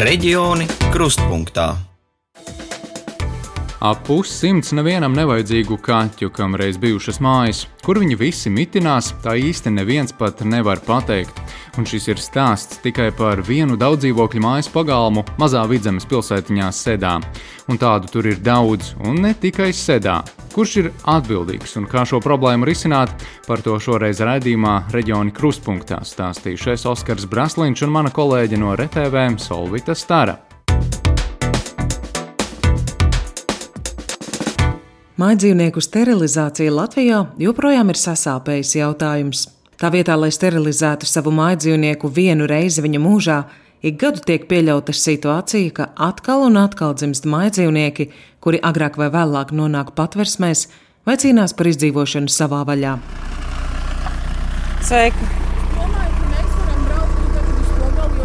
Reģioni krustpunktā. Ap pussimts nevienam nevajadzīgu kaķu, kam reiz bijušas mājas, kur viņi visi mitinās, tā īsti neviens pat nevar pateikt. Un šis ir stāsts tikai par vienu daudzdzīvokļu mājas pagalmu mazā vidzemes pilsētiņā Sedā. Un tādu tur ir daudz, un ne tikai Sedā. Kurš ir atbildīgs un kā šo problēmu risināt, par to šoreiz raidījumā reģiona krustpunktā stāstījušais Oskars Braslīņš un mana kolēģe no RTV Solvita Stara. Mājdzīvnieku sterilizācija Latvijā joprojām ir sasāpējis jautājums. Tā vietā, lai sterilizētu savu mājdzīvnieku vienu reizi viņa mūžā, ik gadu tiek pieļauta situācija, ka atkal un atkal dzimst mājdzīvnieki, kuri agrāk vai vēlāk nonāk patversmēs vai cīnās par izdzīvošanu savā vaļā. Sveiki!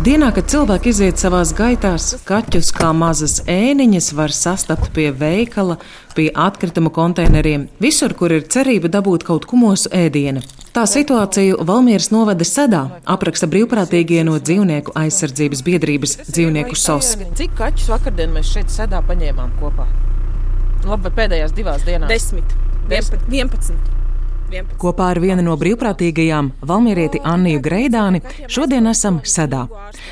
Dienā, kad cilvēki iziet savā gaitās, kaķus kā mazas ēniņas var sastapt pie veikala, pie atkritumu konteineriem, visur, kur ir cerība dabūt kaut ko mūsu ēdienu. Tā situāciju Valmieras novada sedā apraksta brīvprātīgie no dzīvnieku aizsardzības biedrības dzīvnieku sos. Cik kaķus vakardien mēs šeit sedā paņēmām kopā? Labi, pēdējās divās dienās. Desmit. 11. 11. 11. Kopā ar vienu no brīvprātīgajām Valmierieti Anniju Greidāni šodien esam Sedā.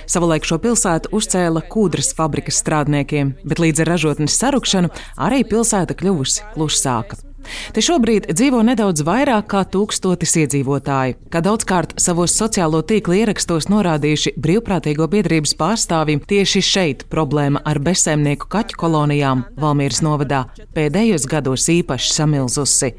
Savulaik šo pilsētu uzcēla kūdras fabrikas strādniekiem, bet līdz ar ražotnes sarukšanu arī pilsēta kļuvusi klusāka. Te šobrīd dzīvo nedaudz vairāk kā tūkstotis iedzīvotāji, kā daudzkārt savos sociālo tīklu ierakstos norādījuši brīvprātīgo biedrības pārstāvji. Tieši šeit problēma ar bezsēmnieku kaķu kolonijām Valmīras novadā pēdējos gados īpaši samilzusi.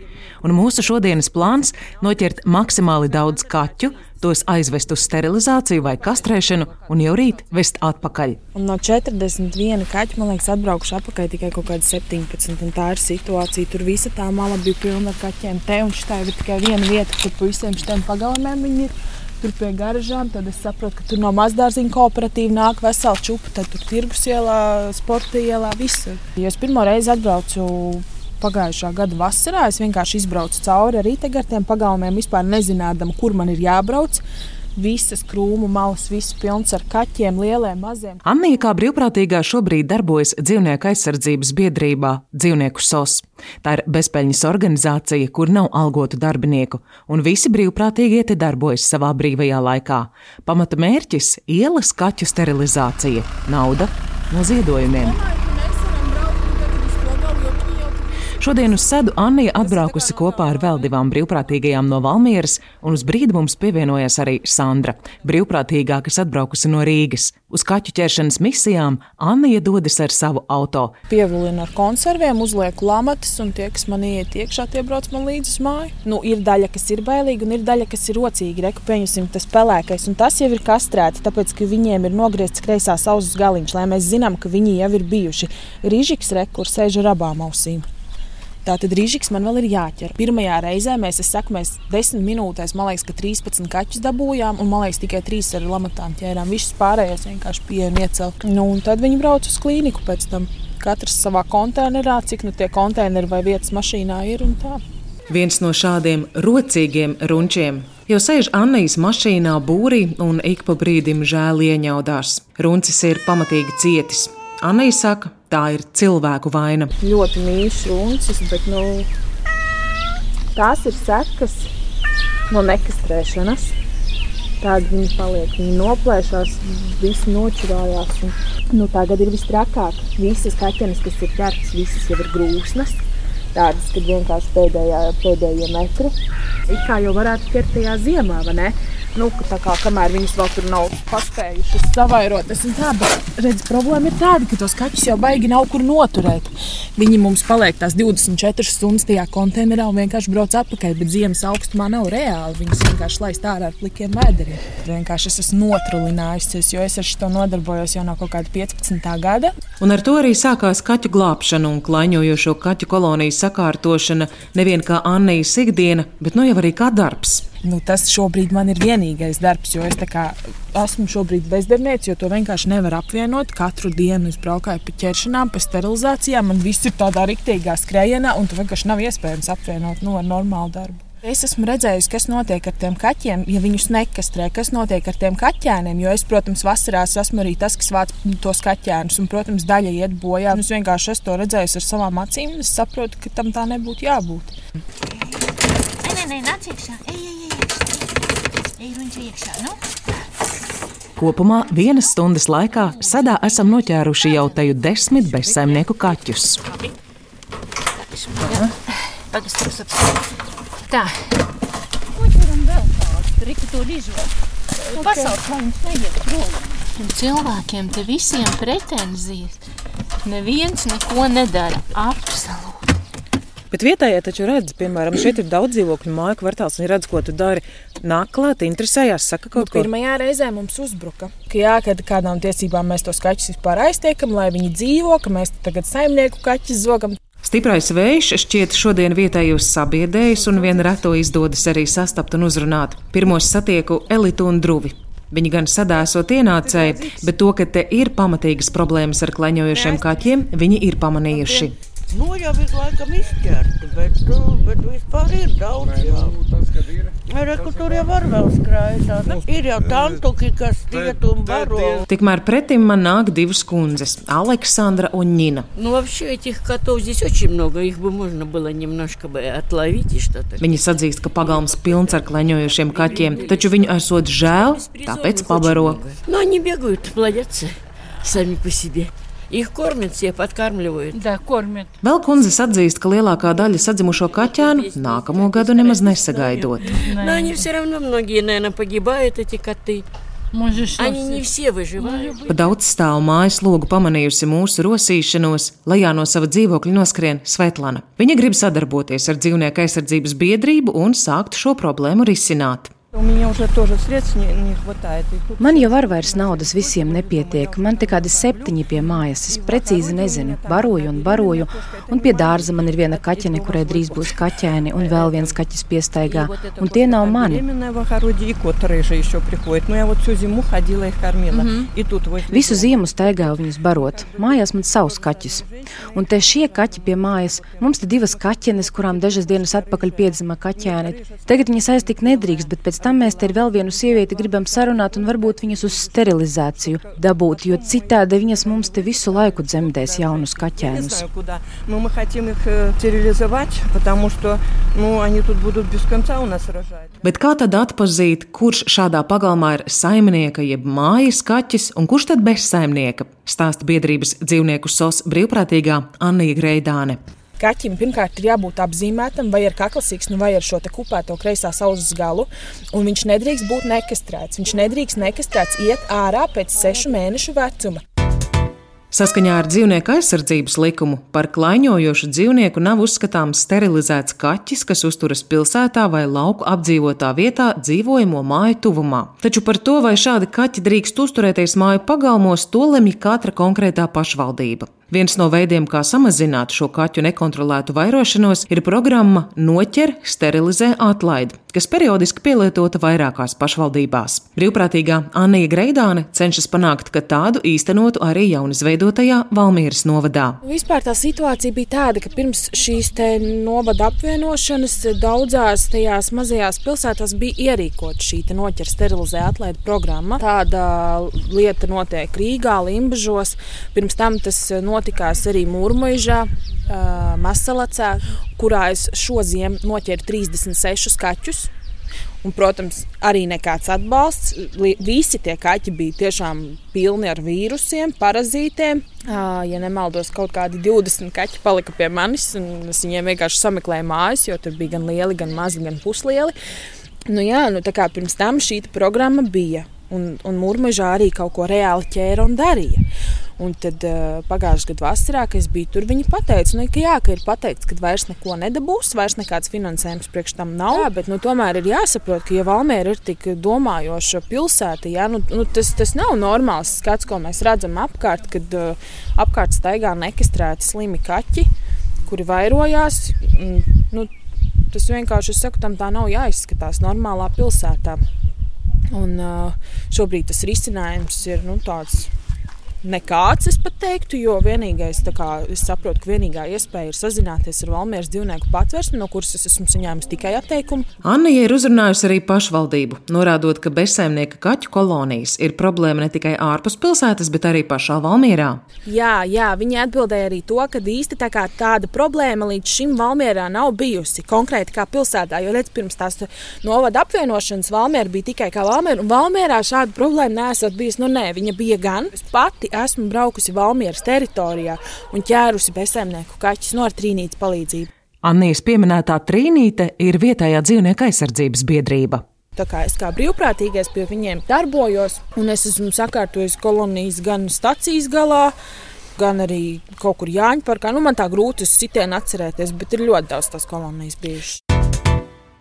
Un mūsu šodienas plāns - noķert maksimāli daudz kaķu, tos aizvest uz sterilizāciju vai kastrēšanu un jau rīt vest atpakaļ. Un no 41 kaķa, man liekas, atbraukuši atpakaļ tikai kaut kādi 17. Tā ir situācija. Tur visa tā mala bija pilna ar kaķiem. Te un šitā ir tikai viena vieta, kur pa visiem šiem pagalmiem viņi ir. Tur pie garažām, tad es saprotu, ka tur no mazdārziņa kooperatīva nāk vesela čūpa. Tad tur tirgus ielā, sporta ielā, visur. Ja es pirmo reizi atbraucu pagājušā gada vasarā. Es vienkārši izbraucu cauri arī ar tiem pagalmiem, vispār nezinādam, kur man ir jābrauc. Visas krūmu malas, viss pilns ar kaķiem, lieliem, maziem. Anija kā brīvprātīgā šobrīd darbojas dzīvnieku aizsardzības biedrībā Dzīvnieku SOS. Tā ir bezpeļņas organizācija, kur nav algotu darbinieku, un visi brīvprātīgie te darbojas savā brīvajā laikā. Pamata mērķis - ielas kaķu sterilizācija, nauda no ziedojumiem. Šodien uz sedu Anija atbraukusi kopā ar vēl divām brīvprātīgajām no Valmieras, un uz brīdi mums pievienojas arī Sandra, brīvprātīgā, kas atbraukusi no Rīgas. Uz kaķu ķeršanas misijām Anija dodas ar savu auto. Pievulina ar konserviem, uzlieku lamatas, un tie, kas man iet iekšā, tie brauc man līdzi uz māju. Nu, ir daļa, kas ir bailīga, un ir daļa, kas ir rocīga. Reku pieņemsim tas pelēkais, un tas jau ir kastrēti, tāpēc, ka viņiem ir nogriezts kreisās ausis galiņš, lai mēs zinām, ka viņi jau ir bijuši. Rīžiks rekur sēž ar abām ausīm. Tātad rīžiks man vēl ir jāķer. Pirmajā reizē mēs, es saku, mēs desmit minūtēs, man liekas, ka 13 kaķus dabūjām, un man liekas, tikai 3 ar lamatām ķērām. Visus pārējos vienkārši pieejam iecelt. Nu, un tad viņi brauc uz klīniku pēc tam. Katrs savā konteinerā, cik nu tie konteineri vai vietas mašīnā ir un tā. Viens no šādiem rocīgiem runčiem jau sēž Annijas mašīnā būrī un ik pa brīdim žēl ieņaudās. Runcis ir pamatīgi cietis. Anija saka, tā ir cilvēku vaina. Ļoti mīļš runcis, bet nu, tās ir sekas no nekastrēšanas. Tāda viņi paliek, viņi noplēšās, visi nočurājās. Un, nu, tagad ir viss trakāk. Visas kaķenes, kas ir ķertas, visas jau ir grūsnas. Tādas, kad vienkārši pēdējā, pēdējie metri. It kā jau varētu ķert tajā ziemā, vai ne? Nu, tā kā kamēr viņas vēl tur nav paspējušas savairoties. Tā, bet redz, problēma ir tāda, ka tos kaķus jau baigi nav kur noturēt. Viņi mums paliek tās 24 stundas tajā konteinerā un vienkārši brauc atpakaļ, bet ziemas augstumā nav reāli. Viņus vienkārši laist ārā ar plikiem vēderiem. Vienkārši es esmu notrulinājusies, jo es ar šo nodarbojos jau no kaut kāda 15. gada. Un ar to arī sākās kaķu glābšana un klaiņojošo kaķu koloniju sakārtošana nevien kā Annijas ikdiena, bet nu jau arī kā darbs. Nu, tas šobrīd man ir vienīgais darbs, jo es esmu šobrīd bezdarbnieks, jo to vienkārši nevar apvienot. Katru dienu es braukāju pa ķeršanām, pa sterilizācijām, man viss ir tādā riktīgā skrējienā, un tu vienkārši nav iespējams apvienot nu, ar normālu darbu. Es esmu redzējusi, kas notiek ar tiem kaķiem, ja viņus nekastrē, kas notiek ar tiem kaķēniem. Jo es, protams, vasarās esmu arī tas, kas vāc tos kaķēnus, un, protams, daļa iet bojā. Es vienkārši esmu to redzējusi ar savām acīm, un es saprotu, ka tam tā nebūtu jābūt. Nē, nē, nāc iekšā. Ej, ej, ej. Ej, viņš iekšā. Nu? Kopumā vienas stundas laikā sadā esam noķēruši jau teju desmit bezsaimnieku kaķus. Tā. Cilvēkiem te visiem pretenzijas. Neviens neko nedara. Absolūti. Bet vietējie taču redz, piemēram, šeit ir daudz dzīvokļu māju kvartāls. Viņi redz, ko tu dari. Nāk klāt, interesējās, saka kaut Nu, ko. pirmajā reizē mums uzbruka, ka jā, kad kādām tiesībām mēs tos kaķus vispār aiztiekam, lai viņi dzīvo, ka mēs tagad saimnieku kaķus zogam. Stiprais vējš šķiet šodien vietējos sabiedrējis, un vien reto izdodas arī sastapt un uzrunāt. Pirmos satieku Elitu un Druvi. Viņi gan sadēsot ienācēji, bet to, ka te ir pamatīgas problēmas ar klaņojošiem kaķiem, viņi ir pamanījuši. Nu, jau visu laikam izķerti, bet, uh, bet vispār ir daudz. Jā. Reku, tur jau var vēl skraidāt. Ir jau tantuki, kas iet un baro. Tikmēr pretim man nāk divas kundzes - Aleksandra un Nina. Ну, вообще этих котов здесь очень много. Их бы можно было немножко бы отловить и что-то. Viņas atzīst, ka pagalms pilns ar klaņojošiem kaķiem, taču viņu esot žēl, tāpēc pabaro. Но они бегают, плодятся сами по себе. Их кормят все, подкармливают. Да, кормят. Vēl kundzes atzīst, ka lielākā daļa sadzimušo kaķēnu nākamo gadu nemaz nesagaidot. Но они все равно, многие, наверное, погибают, эти коты. Можешь Они не все выживают. Pa daudz stāvu mājas logu pamanījusi mūsu rosīšanos, lejā no sava dzīvokļa noskrien Svetlana. Viņa grib sadarboties ar dzīvnieku aizsardzības biedrību un sākt šo problēmu risināt. Man jau ar vairs naudas visiem nepietiek. Man tikai kādi septiņi pie mājas. Es precīzi nezinu, baroju un baroju. Un pie dārza man ir viena kaķene, kurai drīz būs kaķēni, un vēl viens kaķis piestaigā. Un tie nav mani. Visu ziemu staigāju viņus barot. Mājās man savs kaķis. Un te šie kaķi pie mājas. Mums te divas kaķenes, kurām dažas dienas atpakaļ piedzima kaķēni. Tagad viņas aiztikt nedrīkst, bet pēc tam mēs te ar vēl vienu sievieti gribam sarunāt un varbūt viņas uz sterilizāciju dabūt, jo citādi viņas mums te visu laiku dzemdēs jaunus kaķēnus. Bet kā tad atpazīt, kurš šādā pagalmā ir saimnieka jeb mājas kaķis un kurš tad bez saimnieka? Stāsta biedrības dzīvnieku sos brīvprātīgā Anija Greidāne. Kaķim pirmkārt ir jābūt apzīmētam vai ar kaklasīksni, vai ar šo kupēto kreisā saules galu. Un viņš nedrīkst būt nekastrēts. Viņš nedrīkst nekastrēts iet ārā pēc sešu mēnešu vecuma. Saskaņā ar dzīvnieku aizsardzības likumu par klaiņojošu dzīvnieku nav uzskatāms sterilizēts kaķis, kas uzturas pilsētā vai lauku apdzīvotā vietā dzīvojamo māju tuvumā. Taču par to, vai šādi kaķi drīkst uzturēties māju pagalmos, to lemj katra konkrētā pašvaldība. Viens no veidiem, kā samazināt šo kaķu nekontrolētu vairošanos, ir programma Noķer, sterilizē, atlaid, kas periodiski pielietota vairākās pašvaldībās. Brīvprātīgā Anija Greidāne cenšas panākt, ka tādu īstenotu arī jaunizveidotajā Valmieras novadā. Vispār tā situācija bija tāda, ka pirms šīs novada apvienošanas daudzās tajās mazajās pilsētās bija ierīkota šī noķer sterilizē atlaidu programma. Tāda lieta notiek Rīgā, Limbažos. Pirms tam tas notikās arī Mūrmuižā, ā, Masalacā, kurā es šo ziemu noķēru 36 kaķus. Un, protams, arī nekāds atbalsts. Visi tie kaķi bija tiešām pilni ar vīrusiem, parazītiem. Ja nemaldos, kaut kādi 20 kaķi palika pie manis, un es viņiem vienkārši sameklēju mājas, jo tur bija gan lieli, gan mazi, gan puslieli. Nu, jā, nu, tā kā pirms tam šī programma bija, un, un mūrmežā arī kaut ko reāli ķēra un darīja. Un tad uh, pagājušā gada vasarā, kad es biju tur, viņi teica, nu, ka, jā, ka ir pateikts, ka vairs neko nedabūs, vairs nekāds finansējums priekš tam nav. Jā, bet nu, tomēr ir jāsaprot, ka, ja Valmiera ir tik domājoša pilsēta, jā, nu, nu, tas, tas nav normāls skats, ko mēs redzam apkārt, kad uh, apkārt staigā nekastrēti slimi kaķi, kuri vairojās. Un, nu, tas vienkārši, es saku, tam tā nav jāizskatās normālā pilsētā. Un, uh, šobrīd tas risinājums ir nu, tāds nekāds, es pat teiktu, jo vienīgais, kā es saprotu, ka vienīgā iespēja ir sazināties ar Valmieras dzīvnieku patvērsmi, no kuras es esmu saņēmis tikai atteikumu. Annija ir uzrunājusi arī pašvaldību, norādot, ka bezsaimnieka kaķu kolonijas ir problēma ne tikai ārpus pilsētas, bet arī pašā Valmierā. Jā, jā, viņi atbildēja arī to, ka īsti tā tāda problēma līdz šim Valmierā nav bijusi konkrēti kā pilsētā, jo redz, pirms tās novada apvienošanas Valmiera bija tikai kā Valmiera, un Valmierā šāda problēma nesot bijusi. Nu, nē, viņa bija gan. Pati esmu braukusi Valmieras teritorijā un ķērusi bezsaimnieku kaķus no ar trīnītes palīdzību. Annijas pieminētā trīnīte ir vietējā dzīvnieku aizsardzības biedrība. Tā kā es kā brīvprātīgais pie viņiem darbojos, un es esmu sakārtojis kolonijas gan stacijas galā, gan arī kaut kur Jāņa parkā. Nu, man tā grūti uz sitienu atcerēties, bet ir ļoti daudz tās kolonijas bijušas.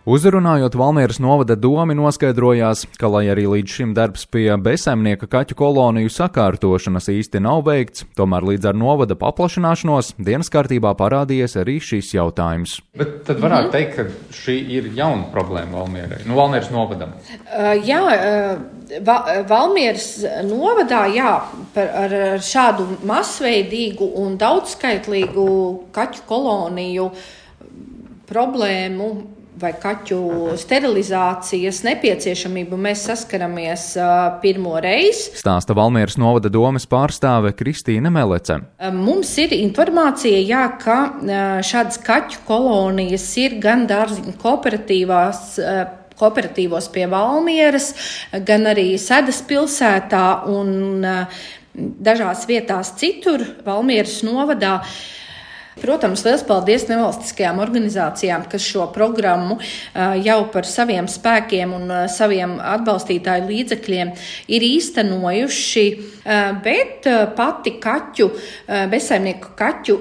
Uzrunājot Valmieras novada domu, noskaidrojās, ka, lai arī līdz šim darbs pie bezsaimnieka kaķu koloniju sakārtošanas īsti nav veikts, tomēr līdz ar novada paplašināšanos dienas kārtībā parādījies arī šis jautājums. Bet tad varētu mm -hmm. teikt, ka šī ir jauna problēma Valmierai, nu, Valmieras novadam. Uh, jā, uh, Va Valmieras novadā jā, par, ar, ar šādu masveidīgu un daudzskaitlīgu kaķu koloniju problēmu vai kaķu sterilizācijas nepieciešamību mēs saskaramies uh, pirmo reizi. Stāsta Valmieras novada domas pārstāve Kristīna Melece. Mums ir informācija, jā, ka šādas kaķu kolonijas ir gan dārziņu kooperatīvās. Kooperatīvos pie Valmieras, gan arī Sēdes pilsētā un dažās vietās citur Valmieras novadā. Uh, Protams, liels paldies nevalstiskajām organizācijām, kas šo programmu jau par saviem spēkiem un saviem atbalstītāju līdzekļiem ir īstenojuši, bet pati kaķu, bezsaimnieku kaķu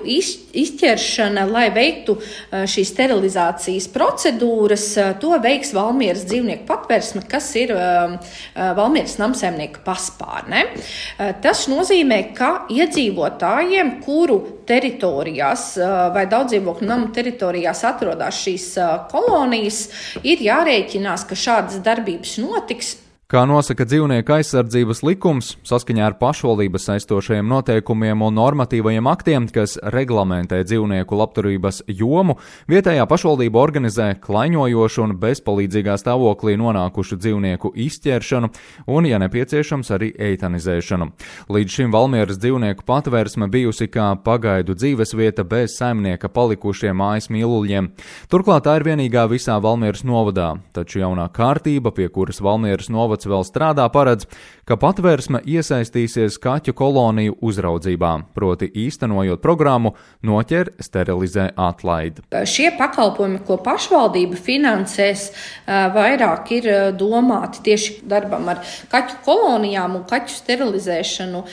izķeršana, lai veiktu šīs sterilizācijas procedūras, to veiks Valmieras dzīvnieku patversme, kas ir Valmieras namsēmnieku paspārne. Tas nozīmē, ka iedzīvotājiem, kuru teritorijās vai daudzdzīvokļu namu teritorijās atrodas šīs kolonijas, ir jārēķinās, ka šādas darbības notiks Kā nosaka dzīvnieku aizsardzības likums, saskaņā ar pašvaldības saistošajiem noteikumiem un normatīvajiem aktiem, kas reglamentē dzīvnieku labturības jomu, vietējā pašvaldība organizē klaiņojošu un bezpalīdzīgā stāvoklī nonākušu dzīvnieku izķeršanu un, ja nepieciešams, arī eitanizēšanu. Līdz šim Valmieras dzīvnieku patvērsme bijusi kā pagaidu dzīvesvieta bez saimnieka palikušiem mājas mīluļiem. Turklāt tā ir vienīgā visā Valmieras novadā, taču jaunā kārtība, pie kuras Valmieras novads pats vēl strādā, paredz, ka patvērsme iesaistīsies kaķu koloniju uzraudzībā, proti īstenojot programmu Noķer, sterilizē, atlaid. Šie pakalpojumi, ko pašvaldība finansēs, vairāk ir domāti tieši darbam ar kaķu kolonijām un kaķu sterilizēšanu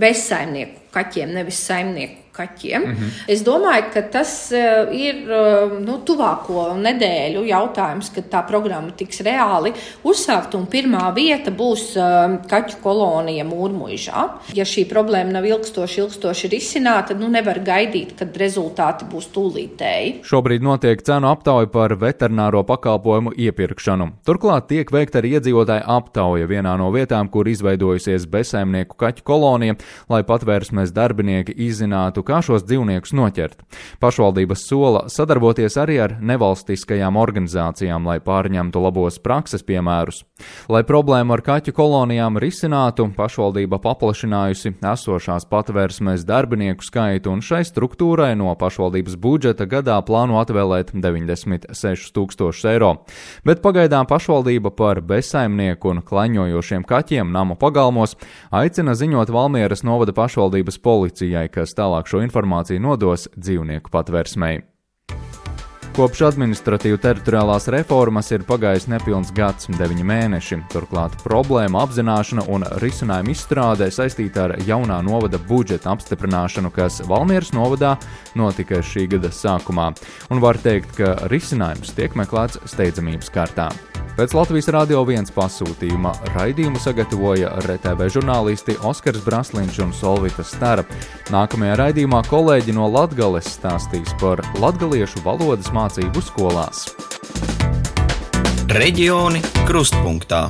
bezsaimnieku kaķiem, nevis saimnieku kaķiem. Mm -hmm. Es domāju, ka tas uh, ir uh, nu, tuvāko nedēļu jautājums, kad tā programma tiks reāli uzsākta un pirmā vieta būs uh, kaķu kolonija Mūrmuižā. Ja šī problēma nav ilgstoši, ilgstoši risināta, nu, nevar gaidīt, kad rezultāti būs tūlītēji. Šobrīd notiek cenu aptauja par veterināro pakalpojumu iepirkšanu. Turklāt tiek veikta arī iedzīvotāju aptauja vienā no vietām, kur izveidojusies bezsaimnieku kaķu kolonija, lai patvērsmes darbinieki izzinātu, kā šos dzīvniekus noķert. Pašvaldības sola sadarboties arī ar nevalstiskajām organizācijām, lai pārņemtu labos prakses piemērus. Lai problēmu ar kaķu kolonijām risinātu, pašvaldība paplašinājusi esošās patvērsmes darbinieku skaitu un šai struktūrai no pašvaldības budžeta gadā plāno atvēlēt 96 tūkstošus eiro. Bet pagaidām pašvaldība par bezsaimnieku un klaņojošiem kaķiem namu pagalmos aicina ziņot Valmieras novada pašvaldības policijai, kas tālāk šo informāciju nodos dzīvnieku patvērsmei. Kopš administratīvu teritoriālās reformas ir pagājis nepilns gads, deviņi mēneši. Turklāt problēma apzināšana un risinājuma izstrādē saistīta ar jaunā novada budžeta apstiprināšanu, kas Valmieras novadā notika šī gada sākumā. Un var teikt, ka risinājums tiek meklēts steidzamības kārtā. Pēc Latvijas Rādio 1 pasūtījuma raidījumu sagatavoja RTV žurnālisti Oskars Braslīņš un Solvita Stara. Nākamajā raidījumā kolēģi no Latgales stāstīs par latgaliešu valodas mācību skolās. Reģioni krustpunktā.